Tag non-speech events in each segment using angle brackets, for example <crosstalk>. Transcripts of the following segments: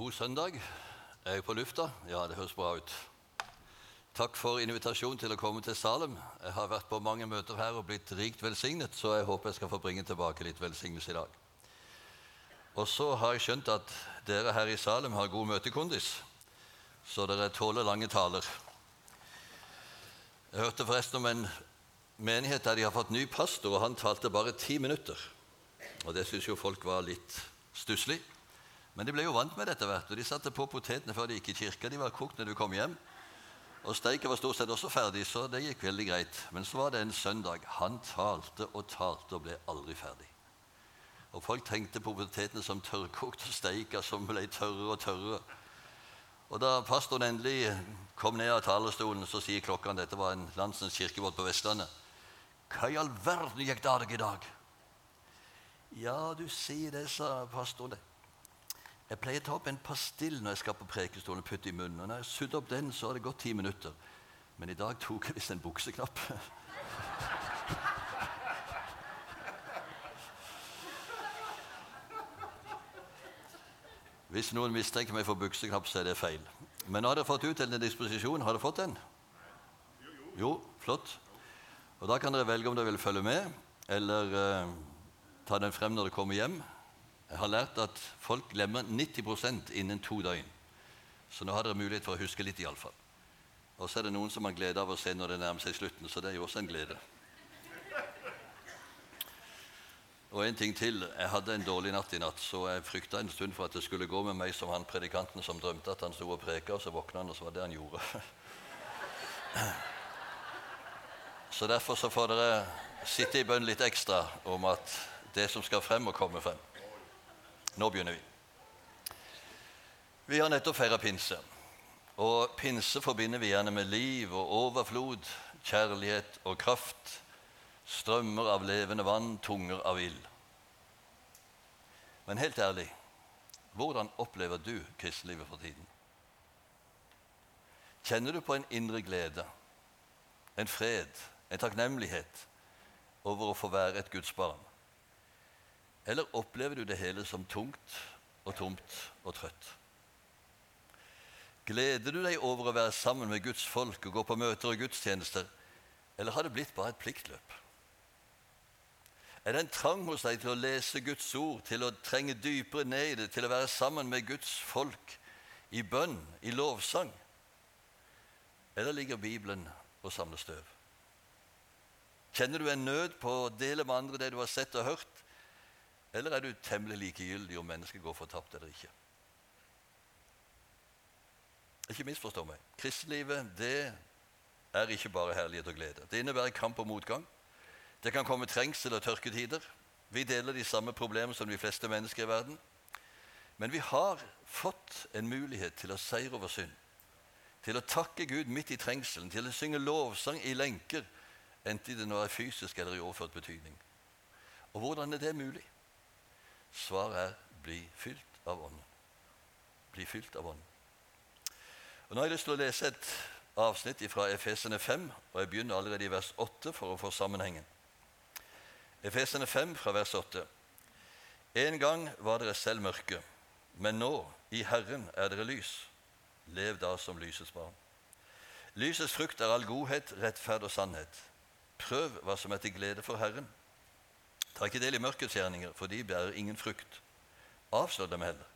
God søndag. Er jeg på lufta? Ja, det høres bra ut. Takk for invitasjonen til å komme til Salem. Jeg har vært på mange møter her og blitt rikt velsignet, så jeg håper jeg skal få bringe tilbake litt velsignelse i dag. Og så har jeg skjønt at dere her i Salem har god møtekondis, så dere tåler lange taler. Jeg hørte forresten om en menighet der de har fått ny pastor, og han talte bare ti minutter. Og det syns jo folk var litt stusslig. Men de ble jo vant med dette, hvert, og de satte på potetene før de gikk i kirka. De var kokt når du kom hjem. Og Steiket var stort sett også ferdig, så det gikk veldig greit. Men så var det en søndag. Han talte og talte og ble aldri ferdig. Og Folk tenkte på potetene som tørrkokte steiker som ble tørre og tørre. Og Da pastoren endelig kom ned av talerstolen, så sier klokka dette var en landsens kirkebåt på Vestlandet. Hva i all verden gikk det av deg i dag? Ja, du sier det, sa pastoren. Jeg pleier å ta opp en pastill når jeg skal på prekestolen og putte i munnen. Og når jeg sudd opp den, så har det gått ti minutter. Men i dag tok jeg visst en bukseknapp. <laughs> Hvis noen mistenker meg for bukseknapp, så er det feil. Men har dere fått ut denne disposisjonen? Har dere fått den? Jo, flott. Og Da kan dere velge om dere vil følge med, eller uh, ta den frem når dere kommer hjem. Jeg har lært at folk glemmer 90% innen to døgn. Så nå har dere mulighet for å huske litt, iallfall. Og så er det noen som har glede av å se når det nærmer seg slutten, så det er jo også en glede. Og en ting til. Jeg hadde en dårlig natt i natt, så jeg frykta en stund for at det skulle gå med meg som han predikanten som drømte at han sto og preka, og så våkna han, og så var det han gjorde. <laughs> Så derfor så får dere sitte i bønn litt ekstra om at det som skal frem, må komme frem. Nå begynner vi. Vi har nettopp feira pinse. Og pinse forbinder vi gjerne med liv og overflod, kjærlighet og kraft, strømmer av levende vann, tunger av ild. Men helt ærlig, hvordan opplever du kristelivet for tiden? Kjenner du på en indre glede, en fred, en takknemlighet over å få være et Guds barn? Eller opplever du det hele som tungt og tomt og trøtt? Gleder du deg over å være sammen med Guds folk og gå på møter og gudstjenester, eller har det blitt bare et pliktløp? Er det en trang hos deg til å lese Guds ord, til å trenge dypere ned i det, til å være sammen med Guds folk i bønn, i lovsang? Eller ligger Bibelen og samler støv? Kjenner du en nød på å dele med andre det du har sett og hørt, eller er du temmelig likegyldig om mennesket går fortapt eller ikke? Ikke misforstå meg. Kristelivet det er ikke bare herlighet og glede. Det innebærer kamp og motgang. Det kan komme trengsel og tørketider. Vi deler de samme problemene som de fleste mennesker i verden. Men vi har fått en mulighet til å seire over synd. Til å takke Gud midt i trengselen, til å synge lovsang i lenker, enten det nå er fysisk eller i overført betydning. Og hvordan er det mulig? Svaret er bli fylt av Ånden. Bli fylt av Ånden. Og Nå har jeg lyst til å lese et avsnitt fra Efesene 5, og jeg begynner allerede i vers 8 for å få sammenhengen. Efesene 5 fra vers 8. En gang var dere selv mørke, men nå, i Herren, er dere lys. Lev da som lysets barn. Lysets frukt er all godhet, rettferd og sannhet. Prøv hva som er til glede for Herren. Ta ikke del i mørkets gjerninger, for de bærer ingen frukt. Avslør dem heller.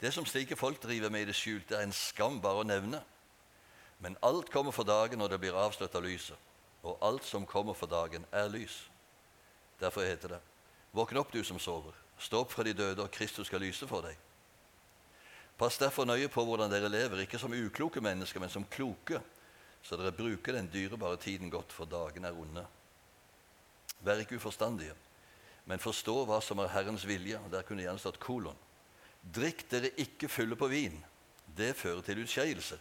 Det som slike folk driver med i det skjulte, er en skam bare å nevne. Men alt kommer for dagen når det blir avslørt av lyset. Og alt som kommer for dagen, er lys. Derfor heter det:" Våkn opp, du som sover. Stå opp fra de døde, og Kristus skal lyse for deg. Pass derfor nøye på hvordan dere lever, ikke som ukloke mennesker, men som kloke, så dere bruker den dyrebare tiden godt, for dagen er onde. Vær ikke uforstandige, men forstå hva som er Herrens vilje. Der kunne gjerne stått kolon. Drikk dere ikke fulle på vin. Det fører til utskeielse.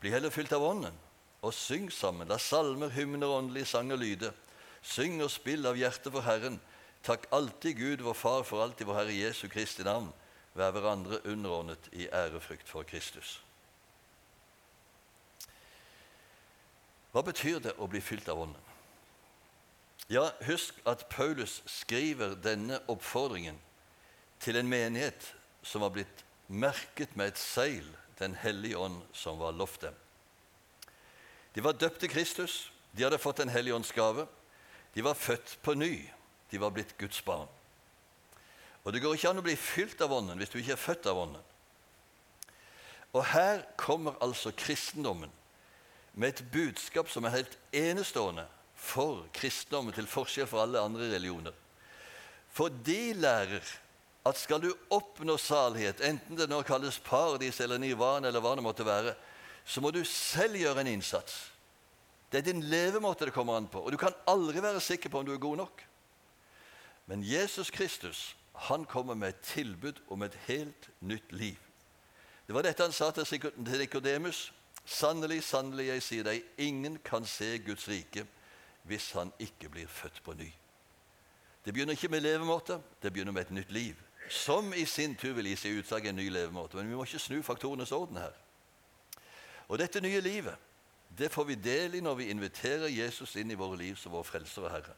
Bli heller fylt av Ånden, og syng sammen. La salmer, hymner åndelige sanger lyde. Syng og spill av hjertet for Herren. Takk alltid Gud, vår Far, for alltid vår Herre Jesu Kristi navn. Vær hverandre underordnet i ærefrykt for Kristus. Hva betyr det å bli fylt av Ånden? Ja, husk at Paulus skriver denne oppfordringen til en menighet som var blitt merket med et seil Den hellige ånd som var lovt dem. De var døpt til Kristus, de hadde fått Den hellige ånds gave. De var født på ny, de var blitt Guds barn. Og Det går ikke an å bli fylt av Ånden hvis du ikke er født av Ånden. Og her kommer altså kristendommen med et budskap som er helt enestående for kristendommen, til forskjell fra alle andre religioner. For de lærer at skal du oppnå salighet, enten det nå kalles paradis eller nirvana, eller hva det måtte være, så må du selv gjøre en innsats. Det er din levemåte det kommer an på, og du kan aldri være sikker på om du er god nok. Men Jesus Kristus han kommer med et tilbud om et helt nytt liv. Det var dette han sa til Nikodemus. Sannelig, sannelig, jeg sier deg, ingen kan se Guds rike hvis han ikke blir født på ny. Det begynner ikke med levemåte, det begynner med et nytt liv. Som i sin tur vil gi seg utslag i en ny levemåte. Men vi må ikke snu faktorenes orden her. Og dette nye livet det får vi del i når vi inviterer Jesus inn i våre liv som vår frelser og Herre.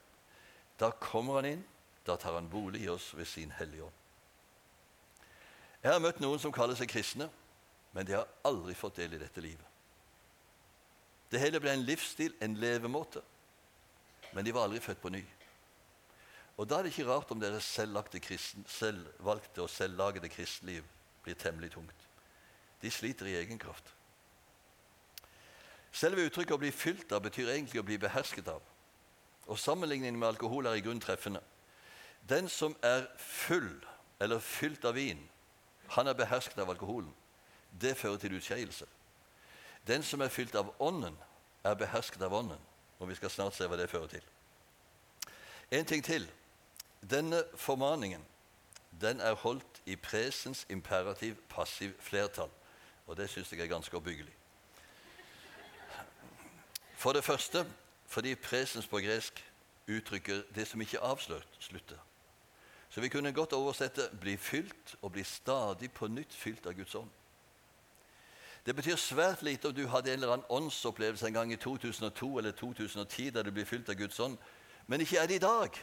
Da kommer han inn, da tar han bolig i oss ved sin Hellige Ånd. Jeg har møtt noen som kaller seg kristne, men de har aldri fått del i dette livet. Det hele ble en livsstil, en levemåte, men de var aldri født på ny. Og Da er det ikke rart om deres kristen, selvvalgte og selvlagede kristenliv blir temmelig tungt. De sliter i egen kraft. Selve uttrykket 'å bli fylt av' betyr egentlig å bli behersket av. Og Sammenligningen med alkohol er i grunn treffende. Den som er full eller fylt av vin, han er behersket av alkoholen. Det fører til utskeielse. Den som er fylt av Ånden, er behersket av Ånden. Og vi skal snart se hva det fører til. En ting til. Denne formaningen den er holdt i presens imperativ passiv flertall. Og det syns jeg er ganske oppbyggelig. For det første fordi presens på gresk uttrykker det som ikke avslutter. Så vi kunne godt oversette 'bli fylt' og 'bli stadig på nytt fylt av Guds ånd'. Det betyr svært lite om du hadde en eller annen åndsopplevelse en gang i 2002 eller 2010 der du ble fylt av Guds ånd, men ikke er det i dag.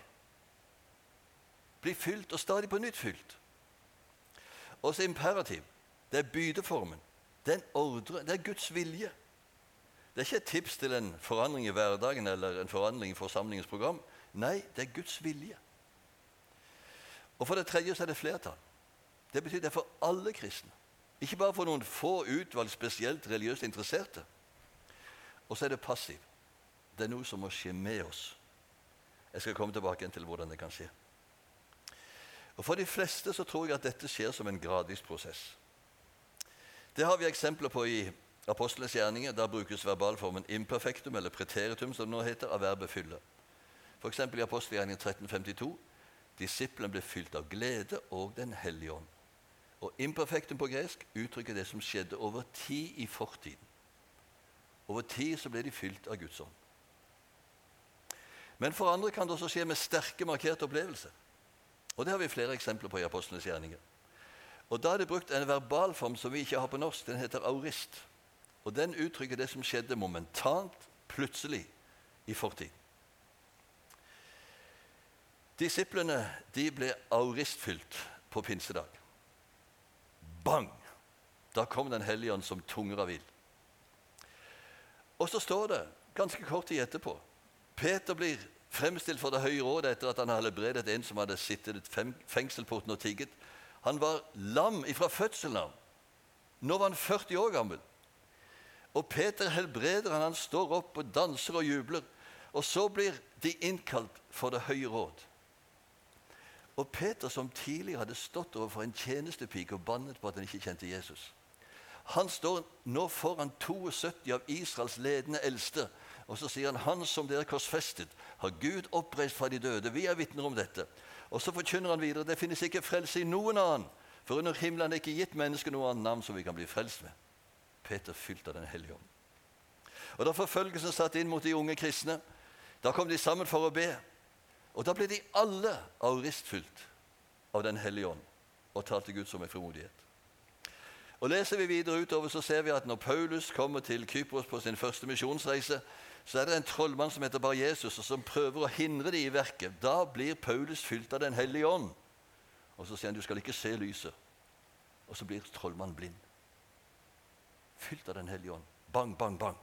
Bli fylt og stadig på nytt fylt. Også imperativ. Det er bydeformen. Det er en ordre. Det er Guds vilje. Det er ikke et tips til en forandring i hverdagen eller en forandring i forsamlingens program. Nei, det er Guds vilje. Og For det tredje så er det flertall. Det betyr det er for alle kristne. Ikke bare for noen få utvalgt spesielt religiøst interesserte. Og så er det passiv. Det er noe som må skje med oss. Jeg skal komme tilbake til hvordan det kan skje. Og For de fleste så tror jeg at dette skjer som en gradvis prosess. Det har vi eksempler på i Apostlenes gjerninger. Der brukes verbalformen imperfektum, eller preteritum, som det nå heter, av verbet fylle. F.eks. i apostelgjerningen 1352. Disiplene ble fylt av glede og Den hellige ånd. Og imperfektum på gresk uttrykker det som skjedde over tid i fortiden. Over tid så ble de fylt av Guds ånd. Men for andre kan det også skje med sterke, markerte opplevelser. Og Det har vi flere eksempler på i apostlenes gjerninger. Og Da er det brukt en verbalform som vi ikke har på norsk. Den heter aurist. Og Den uttrykker det som skjedde momentant, plutselig, i fortid. Disiplene de ble auristfylt på pinsedag. Bang! Da kom Den hellige ånd som tunger av ild. Og så står det ganske kort tid etterpå Peter blir fremstilt for Det høye rådet etter at han har helbredet en som hadde sittet i fengselsporten og tigget. Han var lam ifra fødselen av. Nå var han 40 år gammel. Og Peter helbreder han, han står opp og danser og jubler. Og så blir de innkalt for Det høye råd. Og Peter, som tidligere hadde stått overfor en tjenestepike og bannet på at han ikke kjente Jesus, han står nå foran 72 av Israels ledende eldste, og så sier han, 'Han som dere korsfestet, har Gud oppreist fra de døde.' Vi er vitner om dette. Og så forkynner han videre, 'Det finnes ikke frelse i noen annen.' For under himmelen er det ikke gitt mennesket noe annet navn som vi kan bli frelst med. Peter fylte Den hellige ånd. Og Da forfølgelsen satt inn mot de unge kristne, da kom de sammen for å be. Og da ble de alle auristfylt av Den hellige ånd og talte Gud som en frimodighet. Og Leser vi videre utover, så ser vi at når Paulus kommer til Kypros på sin første misjonsreise, så er det en trollmann som heter Bar Jesus, og som prøver å hindre det i verket. Da blir Paulus fylt av Den hellige ånd. Og så sier han du skal ikke se lyset. og så blir trollmannen blind. Fylt av Den hellige ånd. Bang, bang, bang.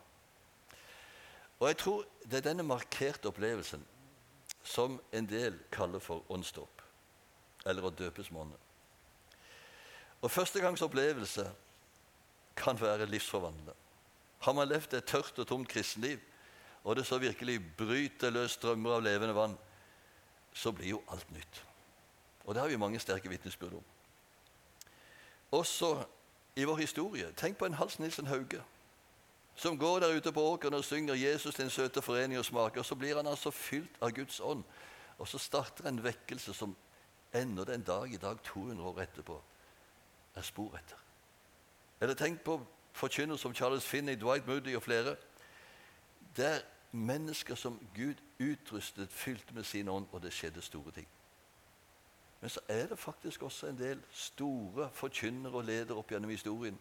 Og jeg tror det er denne markerte opplevelsen som en del kaller for åndsdåp, eller å døpes med ånden. Og Førstegangs opplevelse kan være livsforvandlende. Har man levd et tørt og tomt kristenliv, og det så virkelig bryter løs strømmer av levende vann, så blir jo alt nytt. Og det har vi mange sterke vitnesbyrd om. Også i vår historie. Tenk på en Hals Nilsen Hauge som går der ute på åkeren og synger 'Jesus din søte forening' og smaker. Så blir han altså fylt av Guds ånd. Og så starter en vekkelse som ennå den dag i dag, 200 år etterpå, er spor etter. Eller tenk på forkynnere som Charles Finney, Dwight Moody og flere. Det er mennesker som Gud utrustet, fylte med sin ånd, og det skjedde store ting. Men så er det faktisk også en del store forkynnere og ledere opp gjennom historien,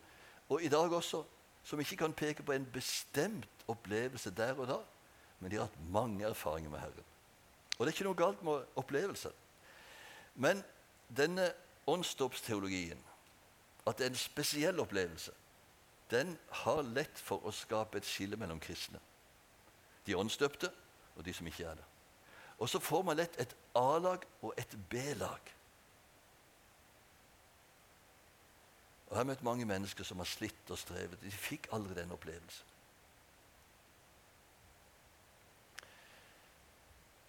og i dag også, som ikke kan peke på en bestemt opplevelse der og da, men de har hatt mange erfaringer med Herren. Og det er ikke noe galt med opplevelse. Men denne åndsdåpsteologien, at det er en spesiell opplevelse, den har lett for å skape et skille mellom kristne. De åndsdøpte og de som ikke er det. Og så får man lett et A-lag og et B-lag. Jeg har møtt mange mennesker som har slitt og strevet. De fikk aldri den opplevelsen.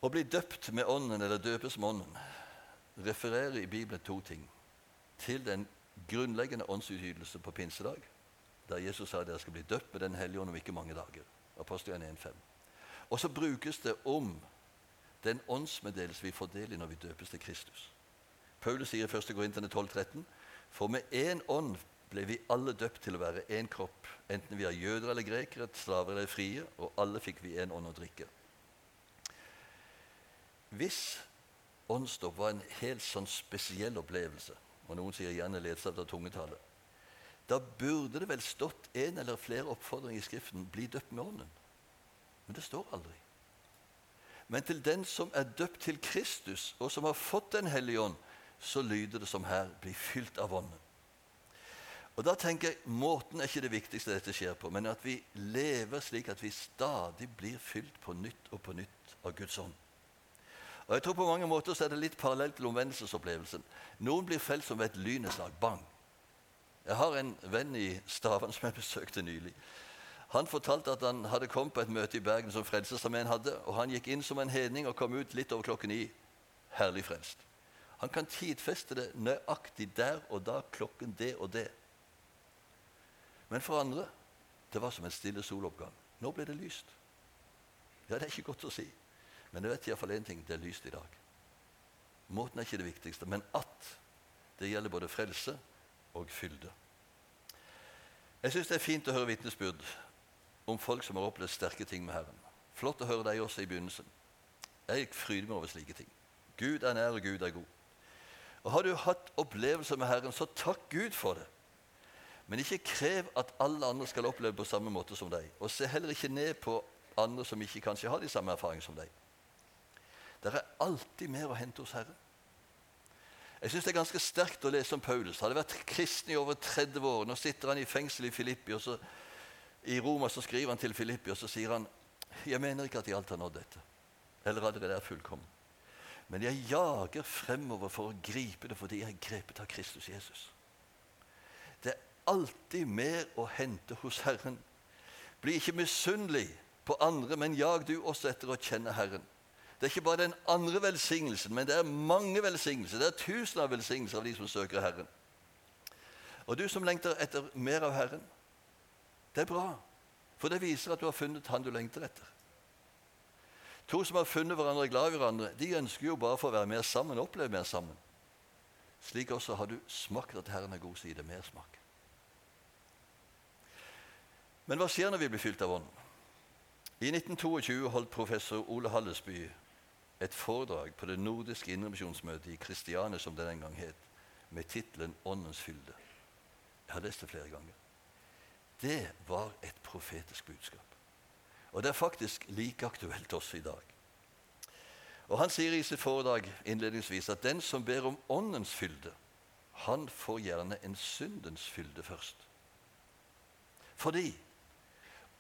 Å bli døpt med Ånden eller døpes med Ånden refererer i Bibelen to ting. Til den grunnleggende åndsutytelse på pinsedag, der Jesus sa at dere skal bli døpt med Den hellige ånd om ikke mange dager. Apostelen 1,5. Og så brukes det om den åndsmeddelelse vi får del i når vi døpes til Kristus. Paulus sier i 1. Korinterne 12,13.: For med én ånd ble vi alle døpt til å være én kropp, enten vi er jøder eller grekere, slaver eller frie, og alle fikk vi én ånd å drikke. Hvis åndsdåp var en helt sånn spesiell opplevelse, og noen sier gjerne ledsaget av tungetale, da burde det vel stått en eller flere oppfordringer i Skriften 'bli døpt med ånden'. Men det står aldri. Men til den som er døpt til Kristus, og som har fått Den hellige ånd, så lyder det som her 'bli fylt av ånden'. Og da tenker jeg, Måten er ikke det viktigste dette skjer på, men at vi lever slik at vi stadig blir fylt på nytt og på nytt av Guds ånd. Og jeg tror På mange måter så er det litt parallelt til omvendelsesopplevelsen. Noen blir felt som et lyneslag. Bang! Jeg har en venn i Stavern som jeg besøkte nylig. Han fortalte at han hadde kommet på et møte i Bergen som Frelsesarmeen hadde, og han gikk inn som en hedning og kom ut litt over klokken ni. Herlig frelst. Han kan tidfeste det nøyaktig der og da, klokken det og det. Men for andre det var som en stille soloppgang. Nå ble det lyst. Ja, det er ikke godt å si, men jeg vet iallfall én ting det er lyst i dag. Måten er ikke det viktigste, men at det gjelder både frelse og fylde. Jeg syns det er fint å høre vitnesbyrd om folk som har opplevd sterke ting med Herren. Flott å høre deg også i begynnelsen. Jeg fryder meg over slike ting. Gud er nær, og Gud er god. Og Har du hatt opplevelser med Herren, så takk Gud for det. Men ikke krev at alle andre skal oppleve på samme måte som deg. Og se heller ikke ned på andre som ikke kanskje har de samme erfaringene som deg. Det er alltid mer å hente hos Herren. Jeg syns det er ganske sterkt å lese om Paulus. Han hadde vært kristen i over 30 år. Nå sitter han i fengsel i Filippi, og så i Roma så skriver han til Filippi og så sier han, jeg mener ikke at de alt har nådd dette, eller allerede er fullkommen. Men jeg jager fremover for å gripe det fordi jeg er grepet av Kristus Jesus. Det er alltid mer å hente hos Herren. Bli ikke misunnelig på andre, men jag du også etter å kjenne Herren. Det er ikke bare den andre velsignelsen, men det er mange velsignelser. Det er tusen av velsignelser av de som søker Herren. Og du som lengter etter mer av Herren, det er bra, for det viser at du har funnet han du lengter etter. To som har funnet hverandre og glad i hverandre, de ønsker jo bare for å være mer sammen og oppleve mer sammen. Slik også har du smakt at Herren er god, så gi det mersmak. Men hva skjer når vi blir fylt av Ånden? I 1922 holdt professor Ole Hallesby et foredrag på det nordiske indremisjonsmøtet i Kristiane, som det den gang het, med tittelen 'Åndens fylde'. Jeg har lest det flere ganger. Det var et profetisk budskap. Og det er faktisk like aktuelt også i dag. Og Han sier i sitt foredrag innledningsvis at den som ber om Åndens fylde, han får gjerne en syndens fylde først. Fordi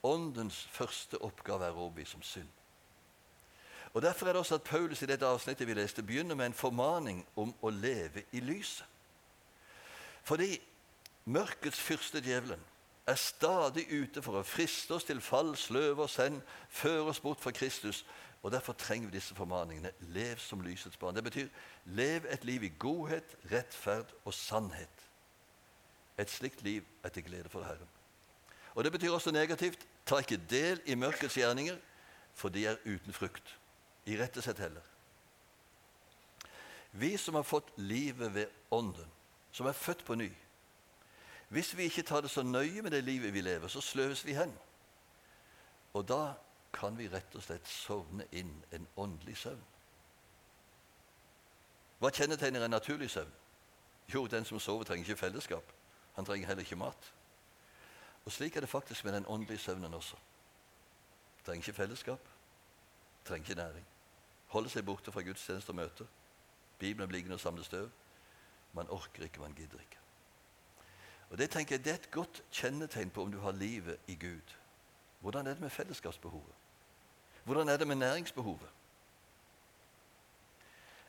åndens første oppgave er å overbevise om synd. Og Derfor er det også at Paulus i dette avsnittet vi leste, begynner med en formaning om å leve i lyset. Fordi mørkets fyrste, djevelen, er stadig ute for å friste oss til fall, sløve oss hen, føre oss bort fra Kristus. Og Derfor trenger vi disse formaningene. Lev som lysets barn. Det betyr lev et liv i godhet, rettferd og sannhet. Et slikt liv er til glede for Herren. Og Det betyr også negativt ta ikke del i mørkets gjerninger, for de er uten frukt. Irettesett heller. Vi som har fått livet ved Ånden, som er født på ny Hvis vi ikke tar det så nøye med det livet vi lever, så sløves vi hen. Og da kan vi rett og slett sovne inn en åndelig søvn. Hva kjennetegner en naturlig søvn? Jo, den som sover, trenger ikke fellesskap. Han trenger heller ikke mat. Og Slik er det faktisk med den åndelige søvnen også. Trenger ikke fellesskap, trenger ikke næring. Holder seg borte fra gudstjenester og møter. Bibelen blir liggende og samle støv. Man orker ikke, man gidder ikke. Og Det tenker jeg, det er et godt kjennetegn på om du har livet i Gud. Hvordan er det med fellesskapsbehovet? Hvordan er det med næringsbehovet?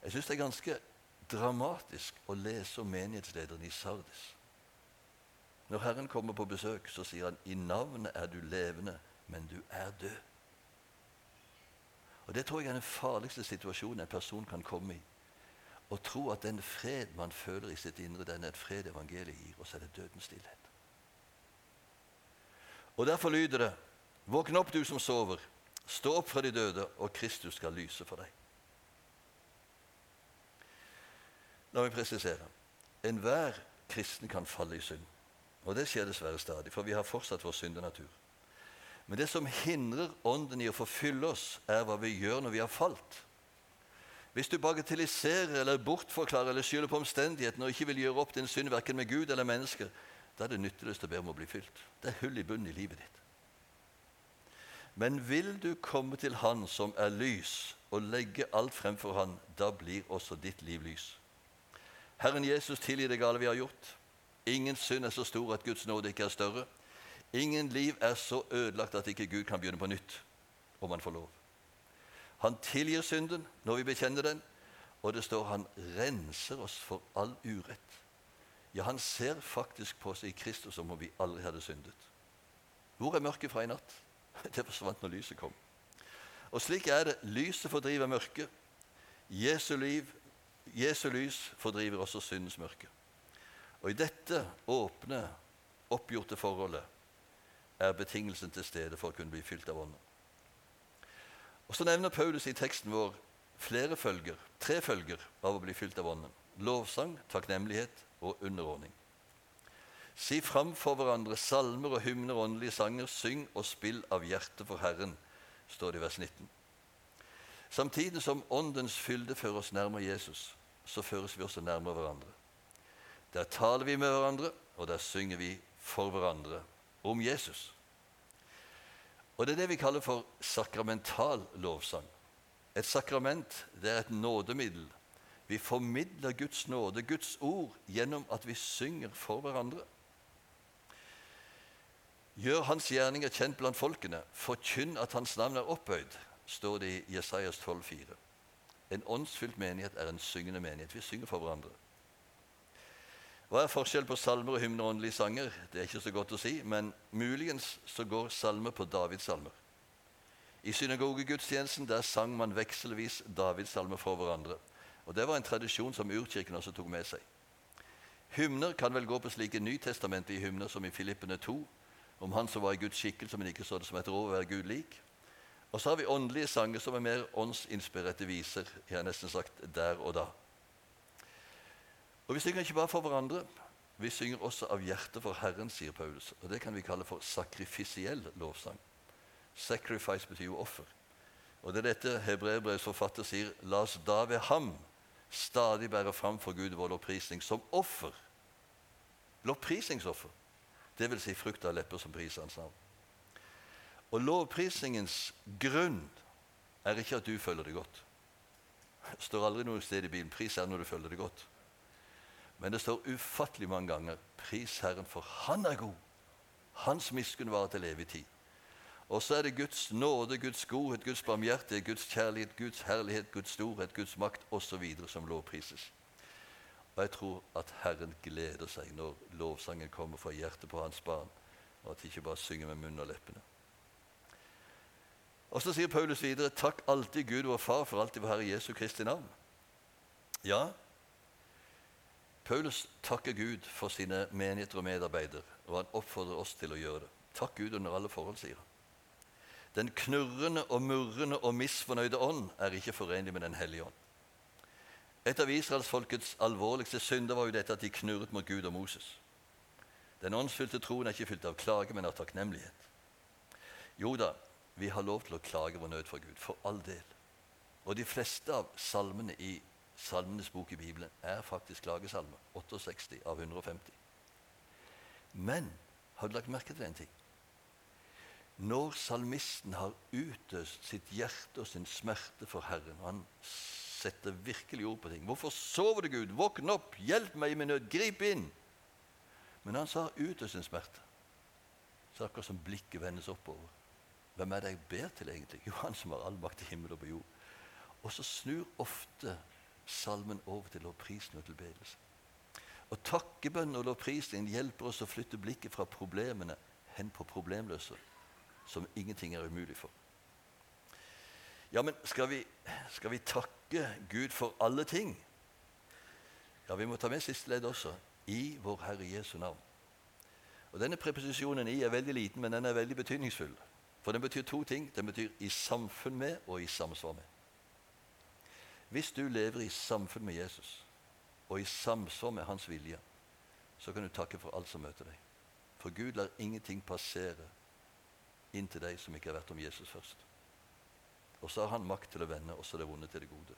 Jeg syns det er ganske dramatisk å lese om menighetslederen i Sardis. Når Herren kommer på besøk, så sier han i navnet er du levende, men du er død. Og Det tror jeg er den farligste situasjonen en person kan komme i. Å tro at den fred man føler i sitt indre, den er et fred evangeliet gir, og så er det dødens stillhet. Og Derfor lyder det Våkn opp, du som sover. Stå opp fra de døde, og Kristus skal lyse for deg. La meg presisere. Enhver kristen kan falle i synd. Og det skjer dessverre stadig, for vi har fortsatt vår syndenatur. Men det som hindrer Ånden i å forfylle oss, er hva vi gjør når vi har falt. Hvis du bagatelliserer eller bortforklarer eller skylder på omstendighetene og ikke vil gjøre opp din synd verken med Gud eller mennesker, da er det nytteløst å be om å bli fylt. Det er hull i bunnen i livet ditt. Men vil du komme til Han som er lys, og legge alt fremfor Han, da blir også ditt liv lys. Herren Jesus tilgi det gale vi har gjort. Ingen synd er så stor at Guds nåde ikke er større. Ingen liv er så ødelagt at ikke Gud kan begynne på nytt om han får lov. Han tilgir synden når vi bekjenner den, og det står han renser oss for all urett. Ja, han ser faktisk på oss i Kristus som om vi aldri hadde syndet. Hvor er mørket fra i natt? <laughs> Det forsvant når lyset kom. Og slik er det. Lyset fordriver mørket. Jesu liv, Jesu lys fordriver også syndens mørke. Og i dette åpne, oppgjorte forholdet er betingelsen til stede for å kunne bli fylt av Ånden. Og Så nevner Paulus i teksten vår flere følger, tre følger av å bli fylt av Ånden. Lovsang, takknemlighet og underordning. Si framfor hverandre salmer og hymner åndelige sanger. Syng og spill av hjertet for Herren, står det i vers 19. Samtidig som Åndens fylde fører oss nærmere Jesus, så føres vi også nærmere hverandre. Der taler vi med hverandre, og der synger vi for hverandre om Jesus. Og Det er det vi kaller for sakramental lovsang. Et sakrament det er et nådemiddel. Vi formidler Guds nåde, Guds ord, gjennom at vi synger for hverandre. Gjør hans gjerninger kjent blant folkene, forkynn at hans navn er opphøyd, står det i Jesajas 12,4. En åndsfylt menighet er en syngende menighet. Vi synger for hverandre. Hva er forskjell på salmer og hymner og åndelige sanger? Det er ikke så godt å si, men muligens så går salmer på Davids salmer. I synagogegudstjenesten der sang man vekselvis Davids salmer for hverandre. Og Det var en tradisjon som urkirken også tok med seg. Hymner kan vel gå på slike nytestamentlige hymner som i Filippene 2, om han som var i Guds skikkelse, men ikke så det som et råd å være Gud lik. Og så har vi åndelige sanger som er mer åndsinspirerte viser, jeg har nesten sagt der og da. Og Vi synger ikke bare for hverandre, vi synger også av hjertet for Herren, sier Paulus. Og Det kan vi kalle for sakrifisiell lovsang. Sacrifice betyr jo offer. Og Det er dette hebreerbrevets forfatter sier. La oss da ved ham stadig bære fram for Gud vår lovprisning som offer. Lovprisningsoffer. Det vil si frukt av lepper som priser hans navn. Og lovprisningens grunn er ikke at du føler det godt. Det står aldri noe sted i bilen. pris er når du føler det godt. Men det står ufattelig mange ganger 'Pris Herren, for Han er god'. Hans miskunn varer til evig tid. Og så er det Guds nåde, Guds godhet, Guds barmhjertighet, Guds kjærlighet, Guds herlighet, Guds storhet, Guds makt osv. som lovprises. Og jeg tror at Herren gleder seg når lovsangen kommer fra hjertet på hans barn, og at de ikke bare synger med munnen og leppene. Og Så sier Paulus videre.: Takk alltid Gud vår Far for alltid vår Herre Jesu Kristi navn. Ja, Paulus takker Gud for sine menigheter og medarbeidere, og han oppfordrer oss til å gjøre det. Takk Gud under alle forhold, sier han. Den knurrende og murrende og misfornøyde ånd er ikke forenlig med Den hellige ånd. Et av israelsfolkets alvorligste synder var jo dette at de knurret mot Gud og Moses. Den åndsfylte troen er ikke fylt av klage, men av takknemlighet. Jo da, vi har lov til å klage vår nød for Gud, for all del. Og de fleste av salmene i Salmenes bok i Bibelen er faktisk klagesalme. 68 av 150. Men har du lagt merke til en ting? Når salmisten har utøst sitt hjerte og sin smerte for Herren Han setter virkelig ord på ting. 'Hvorfor sover du, Gud? Våkn opp! Hjelp meg i min nød! Grip inn!' Men han sa utøst sin smerte. Så akkurat som blikket vendes oppover. Hvem er det jeg ber til, egentlig? Jo, han som har all makt i himmel og på jord. Og så snur ofte salmen over til lovprisen og tilbedelse. Og takkebønnen og lovprisning hjelper oss å flytte blikket fra problemene hen på problemløse, som ingenting er umulig for. Ja, men skal vi, skal vi takke Gud for alle ting? Ja, vi må ta med siste ledd også. I vår Herre Jesu navn. Og Denne preposisjonen i er veldig liten, men den er veldig betydningsfull. For den betyr to ting. Den betyr i samfunn med og i samsvar med. Hvis du lever i samfunn med Jesus og i samsvar med hans vilje, så kan du takke for alt som møter deg. For Gud lar ingenting passere inn til deg som ikke har vært om Jesus først. Og så har han makt til å vende også det vonde til det gode.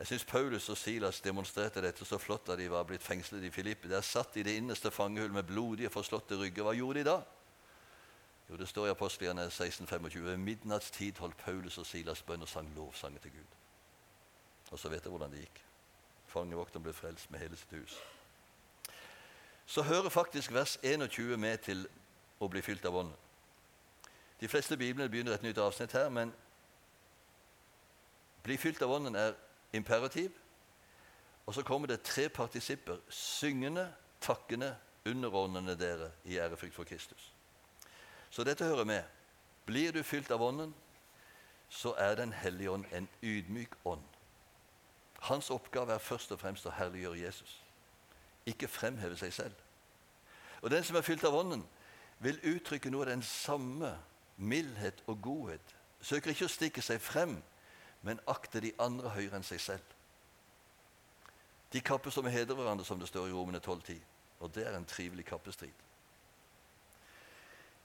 Jeg syns Paulus og Silas demonstrerte dette så flott da de var blitt fengslet i Filippi. Der satt de i det innerste fangehull med blodige, forslåtte rygger. Hva gjorde de da? Jo, Det står i Apostelgjerne 16,25. Ved midnattstid holdt Paulus og Silas bønn og sang lovsanger til Gud. Og så vet dere hvordan det gikk. Fangevokteren ble frelst med hele sitt hus. Så hører faktisk vers 21 med til å bli fylt av ånden. De fleste biblene begynner et nytt avsnitt her, men bli fylt av ånden er imperativ. Og så kommer det tre partisipper syngende, takkende, underordnende dere i ærefrykt for Kristus. Så dette hører med. Blir du fylt av Ånden, så er Den hellige ånd en ydmyk ånd. Hans oppgave er først og fremst å herliggjøre Jesus, ikke fremheve seg selv. Og Den som er fylt av Ånden, vil uttrykke noe av den samme mildhet og godhet. Søker ikke å stikke seg frem, men akter de andre høyere enn seg selv. De kappes om å hedre hverandre, som det står i Romene 12.10. Og det er en trivelig kappestrid.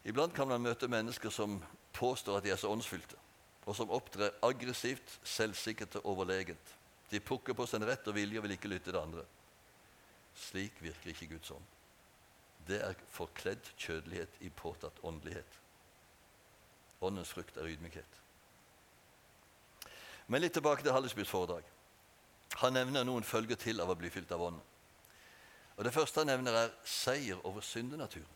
Iblant kan man møte mennesker som påstår at de er så åndsfylte, og som opptrer aggressivt, selvsikkert og overlegent. De pukker på sin rett og vilje og vil ikke lytte til andre. Slik virker ikke Guds ånd. Det er forkledd kjødelighet i påtatt åndelighet. Åndens frukt er ydmykhet. Men litt tilbake til Hallesbys foredrag. Han nevner noen følger til av å bli fylt av Ånden. Og Det første han nevner, er seier over syndenaturen.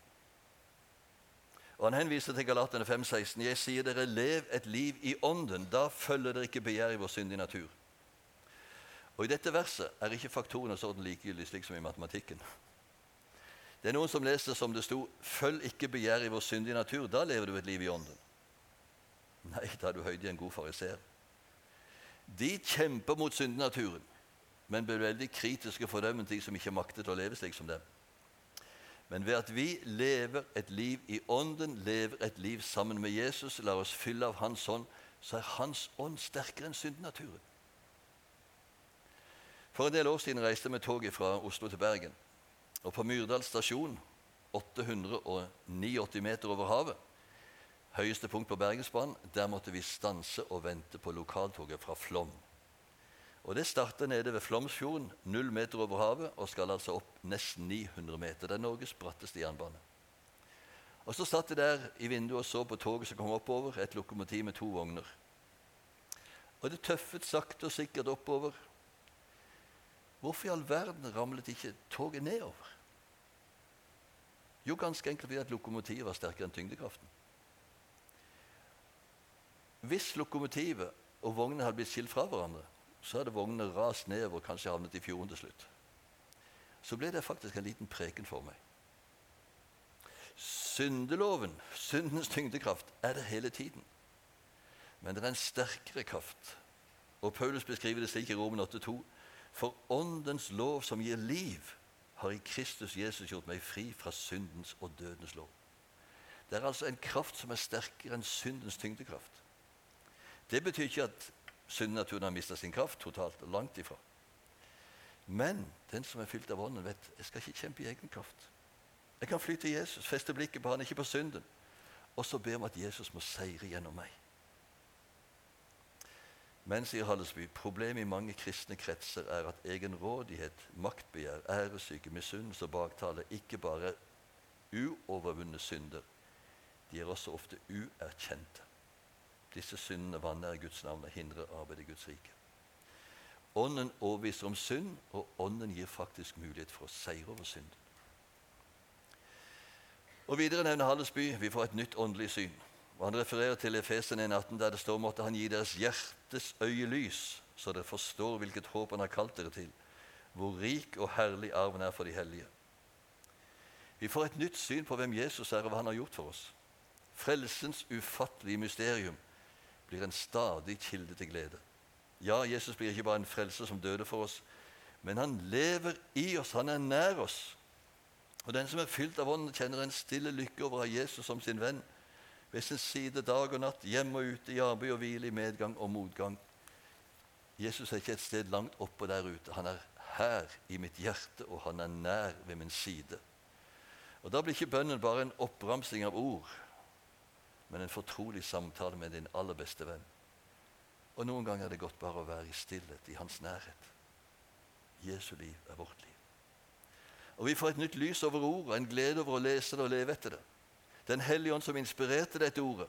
Og Han henviser til Galaterne 5,16.: Jeg sier dere, lev et liv i Ånden. Da følger dere ikke begjær i vår syndige natur. Og I dette verset er ikke faktorene sånn likegyldig, slik som i matematikken. Det er noen som leser som det sto 'Følg ikke begjær i vår syndige natur'. Da lever du et liv i Ånden. Nei, da er du høyde i en god fariser. De kjemper mot syndenaturen, men blir veldig kritiske for dem de som ikke makter til å leve slik som dem. Men ved at vi lever et liv i Ånden, lever et liv sammen med Jesus, lar oss fylle av Hans ånd, så er Hans ånd sterkere enn syndenaturen. For en del år siden reiste jeg med toget fra Oslo til Bergen. Og på Myrdal stasjon, 889 meter over havet, høyeste punkt på Bergensbanen, der måtte vi stanse og vente på lokaltoget fra Flåm. Og Det starter nede ved Flåmsfjorden, null meter over havet, og skal altså opp nesten 900 meter. Det er Norges bratteste jernbane. Og Så satt jeg der i vinduet og så på toget som kom oppover, et lokomotiv med to vogner. Og det tøffet sakte og sikkert oppover. Hvorfor i all verden ramlet ikke toget nedover? Jo, ganske enkelt fordi at lokomotivet var sterkere enn tyngdekraften. Hvis lokomotivet og vognene hadde blitt skilt fra hverandre, så hadde vognene rast nedover og kanskje havnet i fjorden til slutt. Så ble det faktisk en liten preken for meg. Syndeloven, syndens tyngdekraft, er det hele tiden. Men det er en sterkere kraft. Og Paulus beskriver det slik i Roman 8,2.: For åndens lov som gir liv, har i Kristus Jesus gjort meg fri fra syndens og dødens lov. Det er altså en kraft som er sterkere enn syndens tyngdekraft. Det betyr ikke at syndnaturen har mista sin kraft totalt. Langt ifra. Men den som er fylt av Ånden, vet jeg skal ikke kjempe i egen kraft. Jeg kan fly til Jesus, feste blikket på han, ikke på synden, og så be om at Jesus må seire gjennom meg. Men, sier Hallesby, problemet i mange kristne kretser er at egenrådighet, maktbegjær, æresyke, misunnelse og baktale ikke bare er uovervunne synder, de er også ofte uerkjente. Disse syndene vanner Guds navn og hindrer arbeidet i Guds rike. Ånden overbeviser om synd, og Ånden gir faktisk mulighet for å seire over synd. Og Videre nevner Hallesby vi får et nytt åndelig syn. Og Han refererer til Efesen 1,18, der det står måtte han gi deres hjertes øye lys, så dere forstår hvilket håp han har kalt dere til, hvor rik og herlig arven er for de hellige. Vi får et nytt syn på hvem Jesus er, og hva han har gjort for oss. Frelsens ufattelige mysterium blir en stadig kilde til glede. Ja, Jesus blir ikke bare en frelser som døde for oss, men han lever i oss, han er nær oss. Og Den som er fylt av Ånden, kjenner en stille lykke over å ha Jesus som sin venn ved sin side dag og natt, hjemme og ute, i arbeid og hvile, i medgang og motgang. Jesus er ikke et sted langt oppe der ute. Han er her i mitt hjerte, og han er nær ved min side. Og Da blir ikke bønnen bare en oppramsing av ord, men en fortrolig samtale med din aller beste venn. Og Noen ganger er det godt bare å være i stillhet, i hans nærhet. Jesu liv er vårt liv. Og Vi får et nytt lys over ordet, en glede over å lese det og leve etter det. Den hellige ånd som inspirerte dette ordet,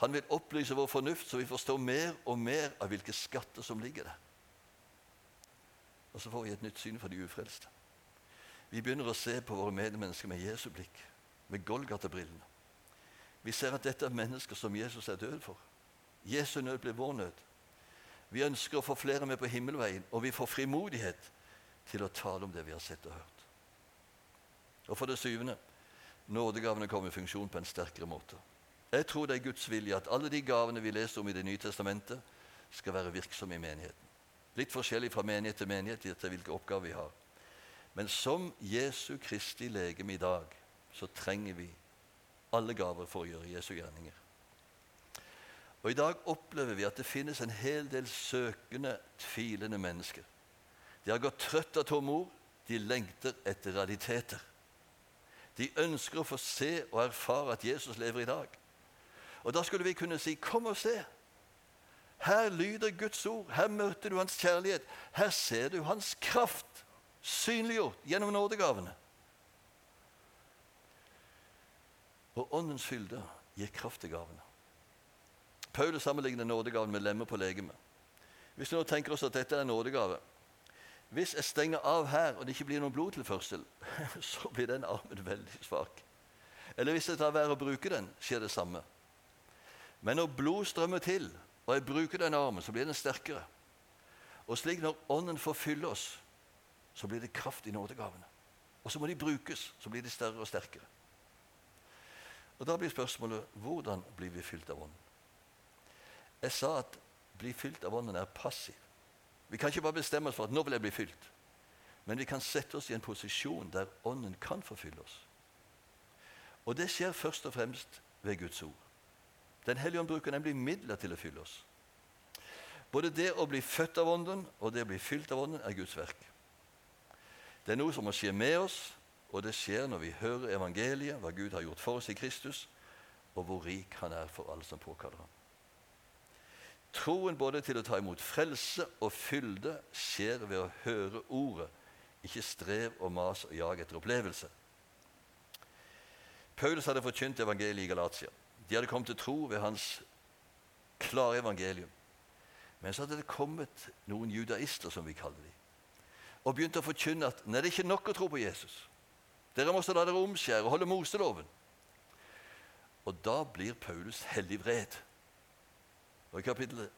han vil opplyse vår fornuft, så vi forstår mer og mer av hvilke skatter som ligger der. Og så får vi et nytt syn for de ufrelste. Vi begynner å se på våre medmennesker med Jesu blikk, med Golgata-brillene. Vi ser at dette er mennesker som Jesus er død for. Jesu nød blir vår nød. Vi ønsker å få flere med på himmelveien, og vi får frimodighet til å tale om det vi har sett og hørt. Og for det syvende nådegavene kommer i funksjon på en sterkere måte. Jeg tror det er Guds vilje at alle de gavene vi leser om i Det nye testamentet, skal være virksomme i menigheten. Litt forskjellig fra menighet til menighet etter hvilke oppgaver vi har. Men som Jesu Kristi legeme i dag, så trenger vi alle gaver for å gjøre Jesu gjerninger. Og I dag opplever vi at det finnes en hel del søkende, tvilende mennesker. De har gått trøtt av tomme ord. De lengter etter realiteter. De ønsker å få se og erfare at Jesus lever i dag. Og Da skulle vi kunne si, 'Kom og se'. Her lyder Guds ord. Her møter du Hans kjærlighet. Her ser du Hans kraft synliggjort gjennom nådegavene. Og Åndens fylde gir kraft til gavene. Paulus sammenligner nådegaven med lemmer på legemet. Hvis vi nå tenker oss at dette er en nådegave, hvis jeg stenger av her, og det ikke blir noen blodtilførsel, <laughs> så blir den armen veldig svak. Eller hvis jeg tar være å bruke den, skjer det samme. Men når blod strømmer til, og jeg bruker den armen, så blir den sterkere. Og slik når Ånden får fylle oss, så blir det kraft i nådegavene. Og så må de brukes, så blir de større og sterkere. Og Da blir spørsmålet hvordan blir vi fylt av Ånden? Jeg sa at bli fylt av Ånden er passiv. Vi kan ikke bare bestemme oss for at nå vil jeg bli fylt. Men vi kan sette oss i en posisjon der Ånden kan forfylle oss. Og det skjer først og fremst ved Guds ord. Den hellige ånd bruker nemlig midler til å fylle oss. Både det å bli født av Ånden og det å bli fylt av Ånden er Guds verk. Det er noe som må skje med oss, og det skjer når vi hører evangeliet, hva Gud har gjort for oss i Kristus, og hvor rik Han er for alle som påkaller ham. Troen både til å ta imot frelse og fylde skjer ved å høre ordet, ikke strev og mas og jag etter opplevelse. Paulus hadde forkynt evangeliet i Galatia. De hadde kommet til tro ved hans klare evangelium. Men så hadde det kommet noen judaister, som vi kaller dem. og begynte å forkynne at nei, det er ikke nok å tro på Jesus. Dere må også la dere omskjære og holde Moseloven. Og da blir Paulus hellig vred. Og I kapittel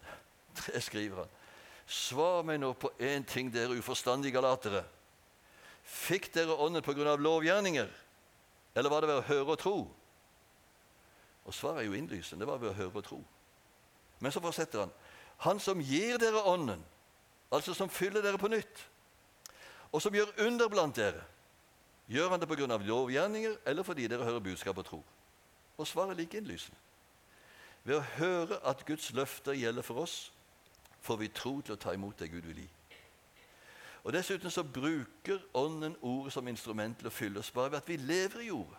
3 skriver han Svar meg nå på én ting, dere uforstandige galatere. Fikk dere ånden av lovgjerninger, eller var det ved å høre og tro? Og svaret er jo innlysende. Det var ved å høre og tro. Men så fortsetter han. Han som gir dere ånden, altså som fyller dere på nytt, og som gjør under blant dere, gjør han det av lovgjerninger eller fordi dere hører budskap og tror? Og svaret er like innlysende. Ved å høre at Guds løfter gjelder for oss, får vi tro til å ta imot det Gud vil gi. Og Dessuten så bruker Ånden ordet som instrument til å fylle oss bare ved at vi lever i ordet.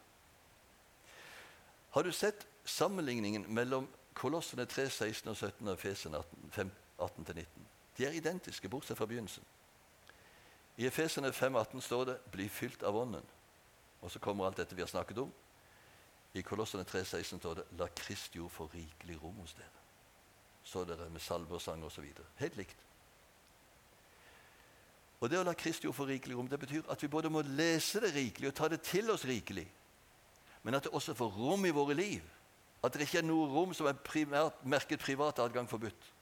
Har du sett sammenligningen mellom Kolossene 3, 16 og 17 og Efesen 18-19? De er identiske, bortsett fra begynnelsen. I Efesene 5,18 står det 'bli fylt av Ånden'. Og så kommer alt dette vi har snakket om. I Kolossene 3,16 står det 'la Kristi ord få rikelig rom hos dere'. Så dere med salve og sang osv. Helt likt. Og Det å la Kristi ord få rikelig rom, det betyr at vi både må lese det rikelig og ta det til oss rikelig, men at det også får rom i våre liv. At det ikke er noe rom som er primært, merket privat adgang forbudt.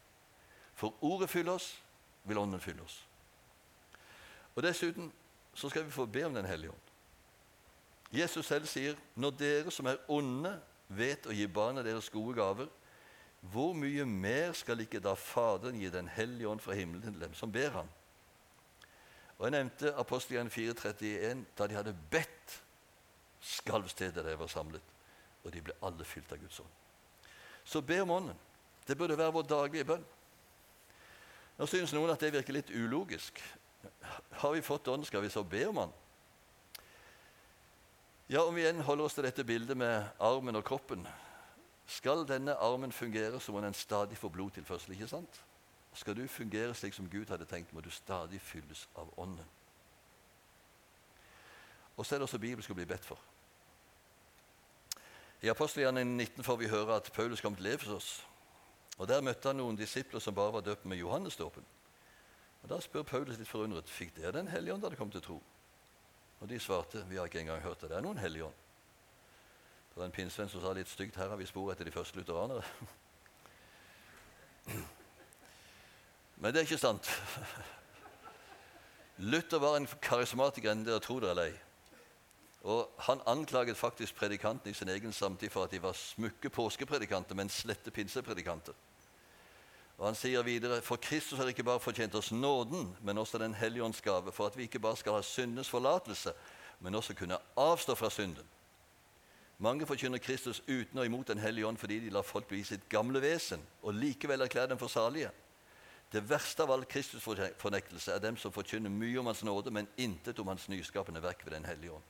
For ordet fyller oss, vil Ånden fylle oss. Og Dessuten så skal vi få be om Den hellige ånd. Jesus selv sier, 'Når dere som er onde, vet å gi barna deres gode gaver', hvor mye mer skal ikke da Faderen gi Den hellige ånd fra himmelen til dem som ber ham? Og Jeg nevnte apostelgjerningen 431. Da de hadde bedt, skalv stedet de var samlet, og de ble alle fylt av Guds ånd. Så be om Ånden. Det burde være vår daglige bønn. Nå synes noen at det virker litt ulogisk. Har vi fått ånd, skal vi så be om Han? Ja, Om vi igjen holder oss til dette bildet med armen og kroppen Skal denne armen fungere, så må den stadig få blodtilførsel. ikke sant? Skal du fungere slik som Gud hadde tenkt, må du stadig fylles av Ånden. Og så er det også Bibelen skal bli bedt for. I apostelgjerningen 19 får vi høre at Paulus kom til Efesos. Og Der møtte han noen disipler som bare var døpt med Johannesdåpen. Og Da spør Paulus litt forundret fikk dere Den hellige ånd da dere kom til tro. Og de svarte vi har ikke engang hørt det. Det er noen hellige ånd. Det var en pinnsvenn som sa litt stygt her har vi spor etter de første lutheranere. <laughs> Men det er ikke sant. Luther var en karismatiker enn dere tror det eller ei. Og Han anklaget faktisk predikantene i sin egen samtid for at de var smukke påskepredikanter, men slette pinsepredikanter. Og Han sier videre for Kristus har ikke bare fortjent oss nåden, men også Den hellige ånds gave, for at vi ikke bare skal ha syndens forlatelse, men også kunne avstå fra synden. Mange forkynner Kristus uten og imot Den hellige ånd fordi de lar folk bli sitt gamle vesen og likevel erklære dem for salige. Det verste av all Kristusfornektelse er dem som forkynner mye om Hans nåde, men intet om Hans nyskapende verk ved Den hellige ånd.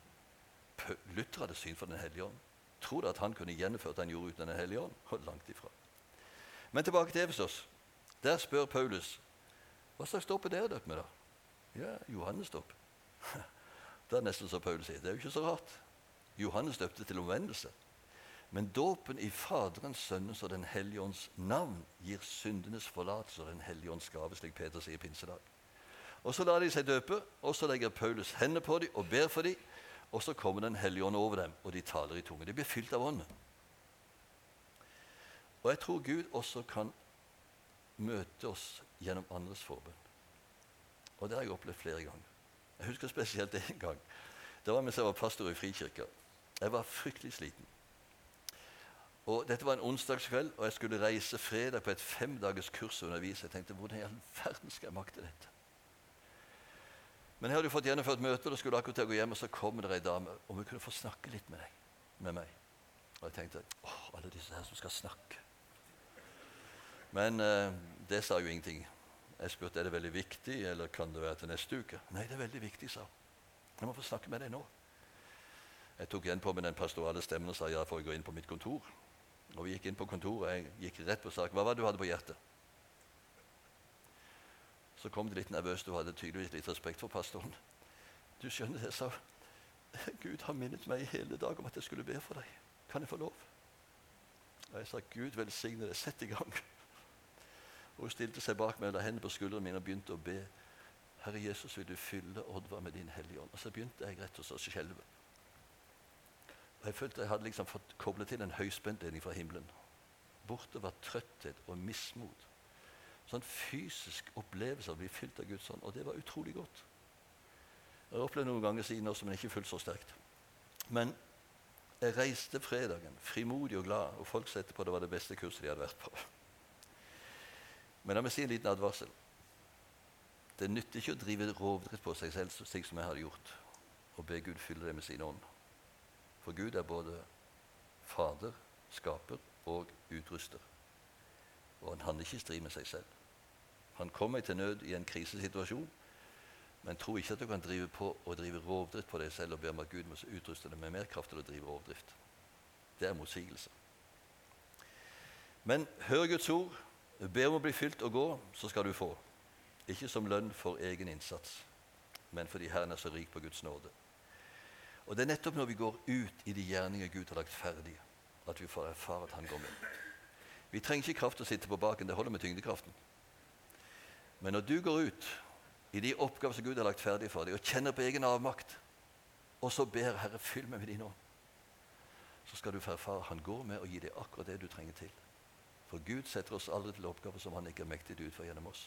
Luther hadde syn for Den hellige ånd. Tror du at han kunne gjennomført det han gjorde uten Den hellige ånd? Langt ifra. Men tilbake til Efesos. Der spør Paulus hva slags dåp er dere døpt med. da? Ja, Johannes dåp. <laughs> Det er nesten som Paulus sier. Det er jo ikke så rart. Johannes døpte til omvendelse. Men dåpen i Faderens, Sønnens og Den hellige ånds navn gir syndenes forlatelse og Den hellige ånds gave, slik Peter sier i pinsedag. Og Så lar de seg døpe, og så legger Paulus hendene på dem og ber for dem. Og så kommer Den hellige ånd over dem, og de taler i tunge. De blir fylt av ånden. Og jeg tror Gud også kan møte oss gjennom andres forbønn. Og det har jeg opplevd flere ganger. Jeg husker spesielt én gang. Det var mens jeg var pastor i Frikirka. Jeg var fryktelig sliten. Og Dette var en onsdagskveld, og jeg skulle reise fredag på et femdagers kurs og undervise. Jeg tenkte hvordan i all verden skal jeg makte dette? Men jeg hadde jo fått gjennomført møtet, og skulle akkurat til å gå hjem, og så kom det ei dame, Om hun kunne få snakke litt med deg, med meg. Og jeg tenkte åh, alle disse her som skal snakke. Men eh, det sa jo ingenting. Jeg spurte er det veldig viktig, eller kan det være til neste uke. Nei, det er veldig viktig, sa hun. Jeg må få snakke med deg nå. Jeg tok igjen på med den pastorale stemmen og sa ja, får jeg gå inn på mitt kontor. Og Vi gikk inn på kontoret, og jeg gikk rett på sak. Hva var det du hadde på hjertet? Så kom det litt nervøst. Du hadde tydeligvis litt respekt for pastoren. Du skjønner det, sa Gud har minnet meg i hele dag om at jeg skulle be for deg. Kan jeg få lov? Og jeg sa, Gud velsigne deg. Sett i gang. Og Hun stilte seg bak meg, og la hendene på skuldrene mine og begynte å be Herre Jesus, vil du fylle Oddvar med din Hellige Ånd? Og så begynte jeg rett og slett å skjelve. Og Jeg følte jeg hadde liksom fått koblet til en høyspentledning fra himmelen. Borte var trøtthet og mismot. Sånn fysisk opplevelse av å bli fylt av Guds ånd. Og det var utrolig godt. Jeg har opplevd noen ganger siden også, men ikke fullt så sterkt. Men jeg reiste fredagen frimodig og glad, og folk sa etterpå det var det beste kurset de hadde vært på. Men la meg si en liten advarsel. Det nytter ikke å drive rovdrift på seg selv slik som jeg hadde gjort, og be Gud fylle det med sin ånd. For Gud er både Fader, skaper og utruster. Og han handler ikke i strid med seg selv. Han kommer til nød i en krisesituasjon, men tro ikke at du kan drive på og drive rovdrift på deg selv og be om at Gud må utruste deg med mer kraft til å drive rovdrift. Det er motsigelse. Men hør Guds ord, be om å bli fylt og gå, så skal du få. Ikke som lønn for egen innsats, men fordi Herren er så rik på Guds nåde. Og Det er nettopp når vi går ut i de gjerninger Gud har lagt ferdig, at vi får erfare at Han går med. Vi trenger ikke kraft til å sitte på baken, det holder med tyngdekraften. Men når du går ut i de oppgaver som Gud har lagt ferdig for deg, og kjenner på egen avmakt, og så ber Herre, fyll meg med din ånd, så skal du få erfare Han går med og gir deg akkurat det du trenger til. For Gud setter oss aldri til oppgaver som Han ikke er mektig til å utføre gjennom oss.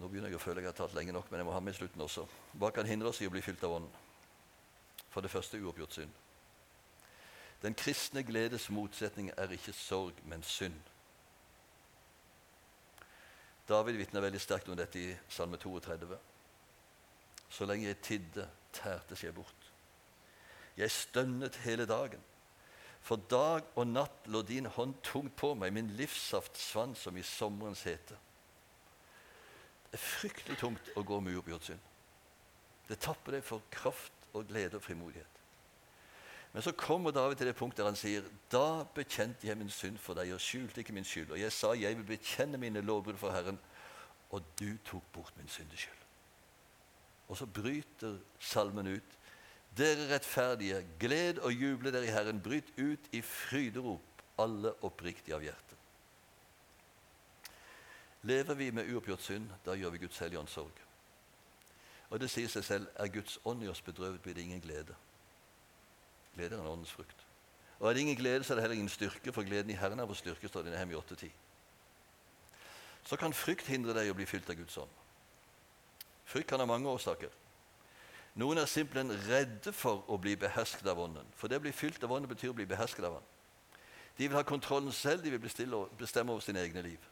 Nå begynner jeg å føle jeg har tatt lenge nok, men jeg må ha med slutten også. Hva kan hindre oss i å bli fylt av Ånden? For det første uoppgjort synd. Den kristne gledes motsetning er ikke sorg, men synd. David vitner veldig sterkt om dette i Salme 32. Så lenge jeg tidde, tærtes jeg bort. Jeg stønnet hele dagen. For dag og natt lå din hånd tungt på meg, min livssaft svant som i sommerens hete. Det er fryktelig tungt å gå med uoppgjort synd. Det tapper deg for kraft og glede og frimodighet. Men så kommer David til det punktet der han sier Da bekjente jeg min synd for deg og skjulte ikke min skyld. Og jeg sa jeg vil bekjenne mine lovbrudd for Herren, og du tok bort min syndeskyld. Og så bryter salmen ut. Dere rettferdige, gled og juble dere i Herren. Bryt ut i fryderop, alle oppriktige av hjerte. Lever vi med uoppgjort synd, da gjør vi Guds hellige ånd sorg. Og det sier seg selv er Guds ånd i oss bedrøvet, blir det ingen glede. Glede er en åndens frukt. Og er det ingen glede, så er det heller ingen styrke, for gleden i Herren er vår styrke, står det i Nehemia 8.10. Så kan frykt hindre deg i å bli fylt av Guds ånd. Frykt kan ha mange årsaker. Noen er simpelthen redde for å bli behersket av Ånden. For det å bli fylt av Ånden betyr å bli behersket av Han. De vil ha kontrollen selv, de vil bestemme over sine egne liv.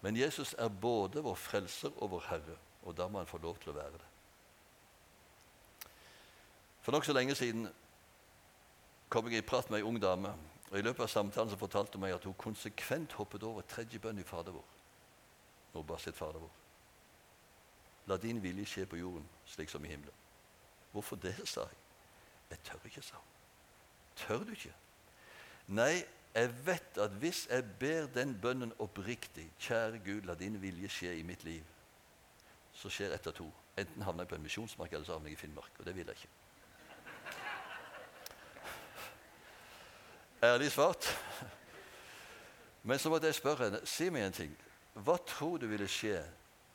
Men Jesus er både vår frelser og vår Herre, og da må han få lov til å være det. For nokså lenge siden kom jeg i prat med ei ung dame. og I løpet av samtalen så fortalte hun meg at hun konsekvent hoppet over tredje bønn i Fader vår. Når hun bare sitt Fader vår. La din vilje skje på jorden slik som i himmelen. Hvorfor det, sa jeg. Jeg tør ikke, sa hun. Tør du ikke? Nei, jeg vet at hvis jeg ber den bønnen oppriktig, kjære Gud, la din vilje skje i mitt liv, så skjer ett av to. Enten havner jeg på en misjonsmark, eller så havner jeg i Finnmark. Og det vil jeg ikke. Ærlig svart. Men så måtte jeg spørre henne si meg en ting. Hva tror du ville skje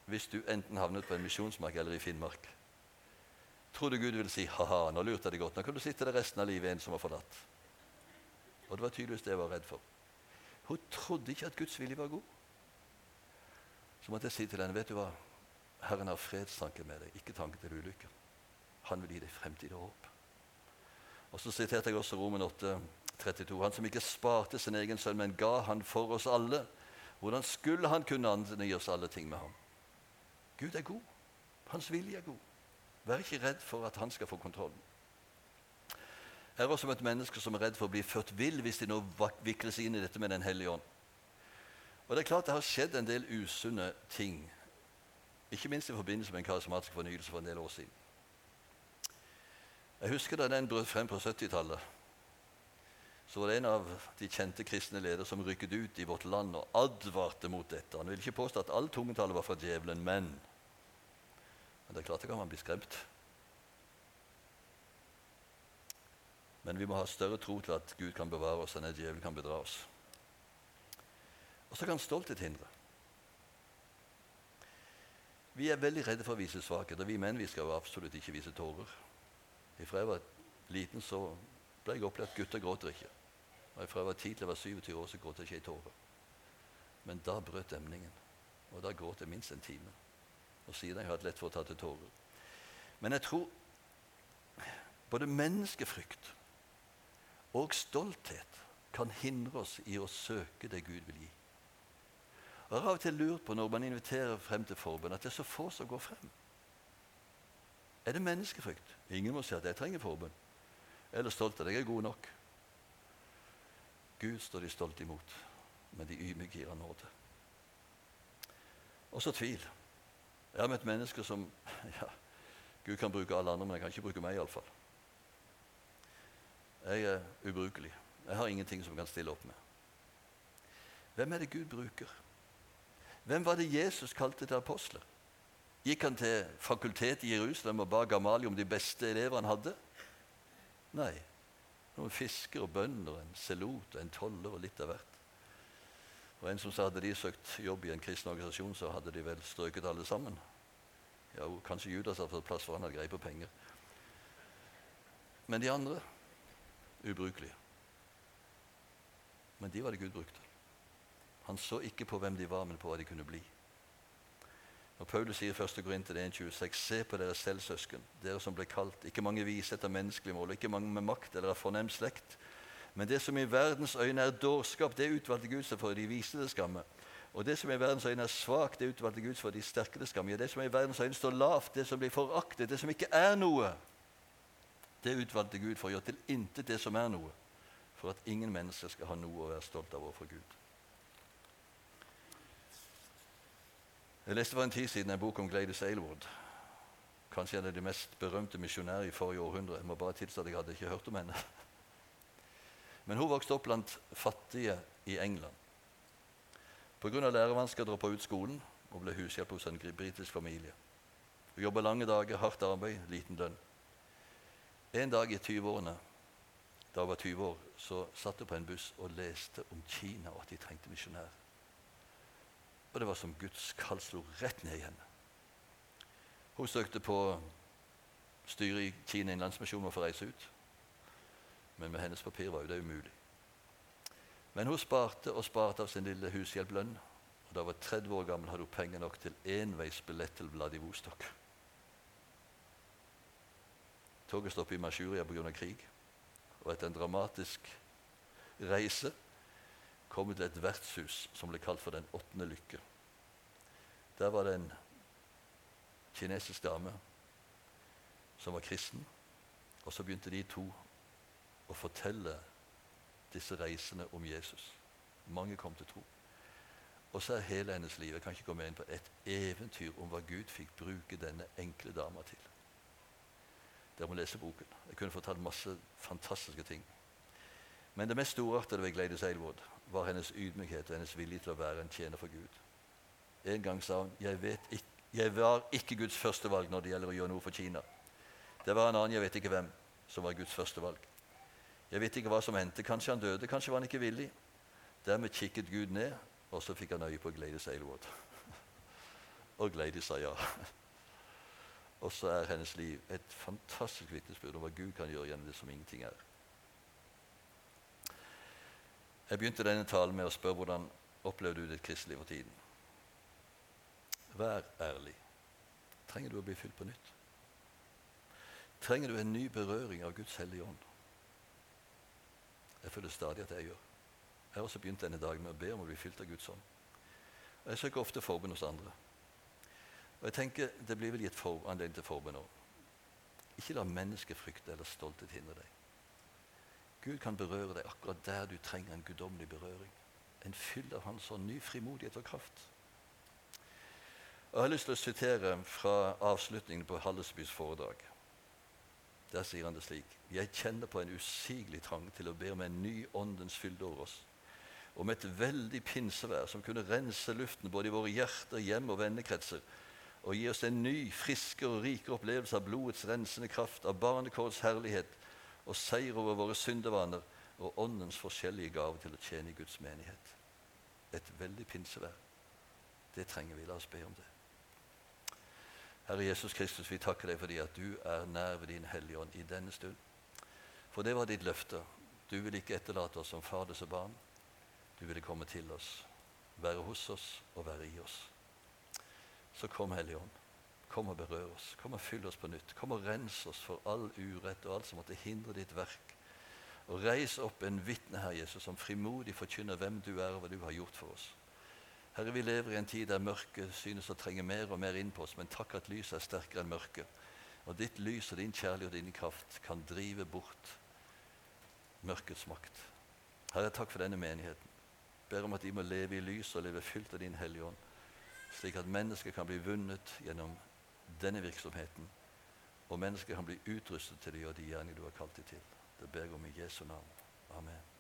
hvis du enten havnet på en misjonsmark eller i Finnmark? Tror du Gud ville si ha-ha, nå lurte jeg deg godt, nå kan du sitte der resten av livet en som var forlatt? Og det var tydeligvis det jeg var redd for. Hun trodde ikke at Guds vilje var god. Så måtte jeg si til henne, vet du hva, Herren har fredstanker med deg, ikke tanke til ulykker.' Han vil gi deg fremtid og håp. Og Så siterte jeg også Romen 8, 32. Han som ikke sparte sin egen sønn, men ga han for oss alle. Hvordan skulle han kunne angi oss alle ting med ham? Gud er god. Hans vilje er god. Vær ikke redd for at han skal få kontrollen. Jeg er også et menneske som er redd for å bli ført vill hvis de nå vikles inn i dette med Den hellige ånd. Og det er klart det har skjedd en del usunne ting, ikke minst i forbindelse med en karismatisk fornyelse for en del år siden. Jeg husker da den brøt frem på 70-tallet. Så var det en av de kjente kristne ledere som rykket ut i vårt land og advarte mot dette. Han ville ikke påstå at all tungetale var fra djevelen, men Men det er klart det kan man bli skremt. Men vi må ha større tro til at Gud kan bevare oss enn at djevelen kan bedra oss. Og så kan stolthet hindre. Vi er veldig redde for å vise svakhet, og vi menn vi skal jo absolutt ikke vise tårer. Fra jeg var liten, så ble jeg opplært gutter gråter ikke. Og Fra jeg var 10 til jeg var 27 år, så gråt jeg ikke ei tåre. Men da brøt demningen, og da gråt jeg minst en time. Og siden har jeg hatt lett for å ta til tårer. Men jeg tror både menneskefrykt og stolthet kan hindre oss i å søke det Gud vil gi. Og Jeg har av og til lurt på når man inviterer frem til forbønn, at det er så få som går frem. Er det menneskefrykt? Ingen må si at jeg trenger forbønn. Eller stolthet. jeg er god nok. Gud står de stolt imot, men de ydmyke gir han nåde. Også tvil. Jeg har møtt mennesker som <laughs> ja, Gud kan bruke alle andre, men han kan ikke bruke meg iallfall. Jeg er ubrukelig. Jeg har ingenting som kan stille opp med. Hvem er det Gud bruker? Hvem var det Jesus kalte til apostler? Gikk han til fakultetet i Jerusalem og ba Gamali om de beste elevene han hadde? Nei. Noen fiskere og bønder, en selot og en toller og litt av hvert. Og en som sa hadde de søkt jobb i en kristen organisasjon, så hadde de vel strøket alle sammen. Ja, Kanskje Judas hadde fått plass, for han hadde greie på penger. Men de andre ubrukelige. Men de var det Gud brukte. Han så ikke på hvem de var, men på hva de kunne bli. Når Paulus sier 1. Korinter 1,26.: Se på dere selv, søsken, dere som ble kalt, ikke mange vise etter menneskelig mål, ikke mange med makt eller av fornem slekt. Men det som i verdens øyne er dårskap, det utvalgte Gud seg for de viste det skamme. Og det som i verdens øyne er svakt, det utvalgte Gud for de sterke det skamme. Ja, det som i verdens øyne står lavt, det som blir foraktet, det som ikke er noe, det utvalgte Gud for å gjøre til intet det som er noe, for at ingen mennesker skal ha noe å være stolt av overfor Gud. Jeg leste for en tid siden en bok om Gladys Aylward. Kanskje en av de mest berømte misjonærer i forrige århundre. Jeg må bare tilstå at jeg hadde ikke hørt om henne. <laughs> Men hun vokste opp blant fattige i England. Pga. lærevansker droppa ut skolen og ble hushjelp hos en britisk familie. Hun jobba lange dager, hardt arbeid, liten lønn. En dag i 20-årene da hun var 20 år, så satt hun på en buss og leste om Kina og at de trengte misjonær. Og det var som Guds kall slo rett ned i henne. Hun søkte på styret i Kina Innlandsmisjon om å få reise ut. Men med hennes papir var jo det umulig. Men hun sparte og sparte av sin lille hushjelplønn. Da hun var 30 år gammel, hadde hun penger nok til enveisbillett til Vladivostok. Toget stoppet i Masjuria pga. krig. Og etter en dramatisk reise kommet til et vertshus som ble kalt for Den åttende lykke. Der var det en kinesisk dame som var kristen. Og så begynte de to å fortelle disse reisene om Jesus. Mange kom til tro. Og så er hele hennes liv jeg kan ikke gå med inn på et eventyr om hva Gud fikk bruke denne enkle dama til. Dere må lese boken. Jeg kunne fortalt masse fantastiske ting. Men det mest storartede ved Gleide Aylward var hennes ydmykhet og hennes vilje til å være en tjener for Gud. En gang sa hun jeg, ikke, jeg var ikke Guds første valg når det gjelder å gjøre noe for Kina. Det var en annen, jeg vet ikke hvem, som var Guds første valg. Jeg vet ikke hva som hendte. Kanskje han døde, kanskje var han ikke villig. Dermed kikket Gud ned, og så fikk han øye på Gladys Aylward. <laughs> og Gladys sa ja. <laughs> og så er hennes liv et fantastisk vitnesbyrd om hva Gud kan gjøre gjennom det som ingenting er. Jeg begynte denne talen med å spørre hvordan opplevde du ditt kristelige for tiden. Vær ærlig. Trenger du å bli fylt på nytt? Trenger du en ny berøring av Guds hellige ånd? Jeg føler stadig at jeg gjør. Jeg har også begynt denne dagen med å be om å bli fylt av Guds ånd. Og Jeg søker ofte forbund hos andre. Og jeg tenker Det blir vel gitt for, anledning til forbund nå. Ikke la menneskefrykt eller stolthet hindre deg. Gud kan berøre deg akkurat der du trenger en guddommelig berøring. En fyll av Hans sånn ny frimodighet og kraft. Og Jeg har lyst til å sitere fra avslutningen på Hallesbys foredrag. Der sier han det slik.: Jeg kjenner på en usigelig trang til å be om en ny åndens fylde over oss. Om et veldig pinsevær som kunne rense luften både i våre hjerter, hjem og vennekretser, og gi oss en ny, friskere og rikere opplevelse av blodets rensende kraft, av barnekårets herlighet, og seier over våre syndevaner og Åndens forskjellige gaver til å tjene i Guds menighet. Et veldig pinsevær. Det trenger vi. La oss be om det. Herre Jesus Kristus, vi takker deg fordi at du er nær ved din Hellige Ånd i denne stund. For det var ditt løfte. Du vil ikke etterlate oss som faders og barn. Du ville komme til oss, være hos oss og være i oss. Så kom Hellige Ånd. Kom og berør oss. Kom og fyll oss på nytt. Kom og rens oss for all urett og alt som måtte hindre ditt verk. Og reis opp en vitne, Herre Jesus, som frimodig forkynner hvem du er, og hva du har gjort for oss. Herre, vi lever i en tid der mørket synes å trenge mer og mer inn på oss, men takk at lyset er sterkere enn mørket. Og ditt lys og din kjærlighet og din kraft kan drive bort mørkets makt. Herre, takk for denne menigheten. Ber om at de må leve i lys og leve fylt av Din Hellige Ånd, slik at mennesker kan bli vunnet gjennom denne virksomheten, og mennesker kan bli utrustet til å gjøre de gjerninger du har kalt dem til. Det ber jeg om i Jesu navn. Amen.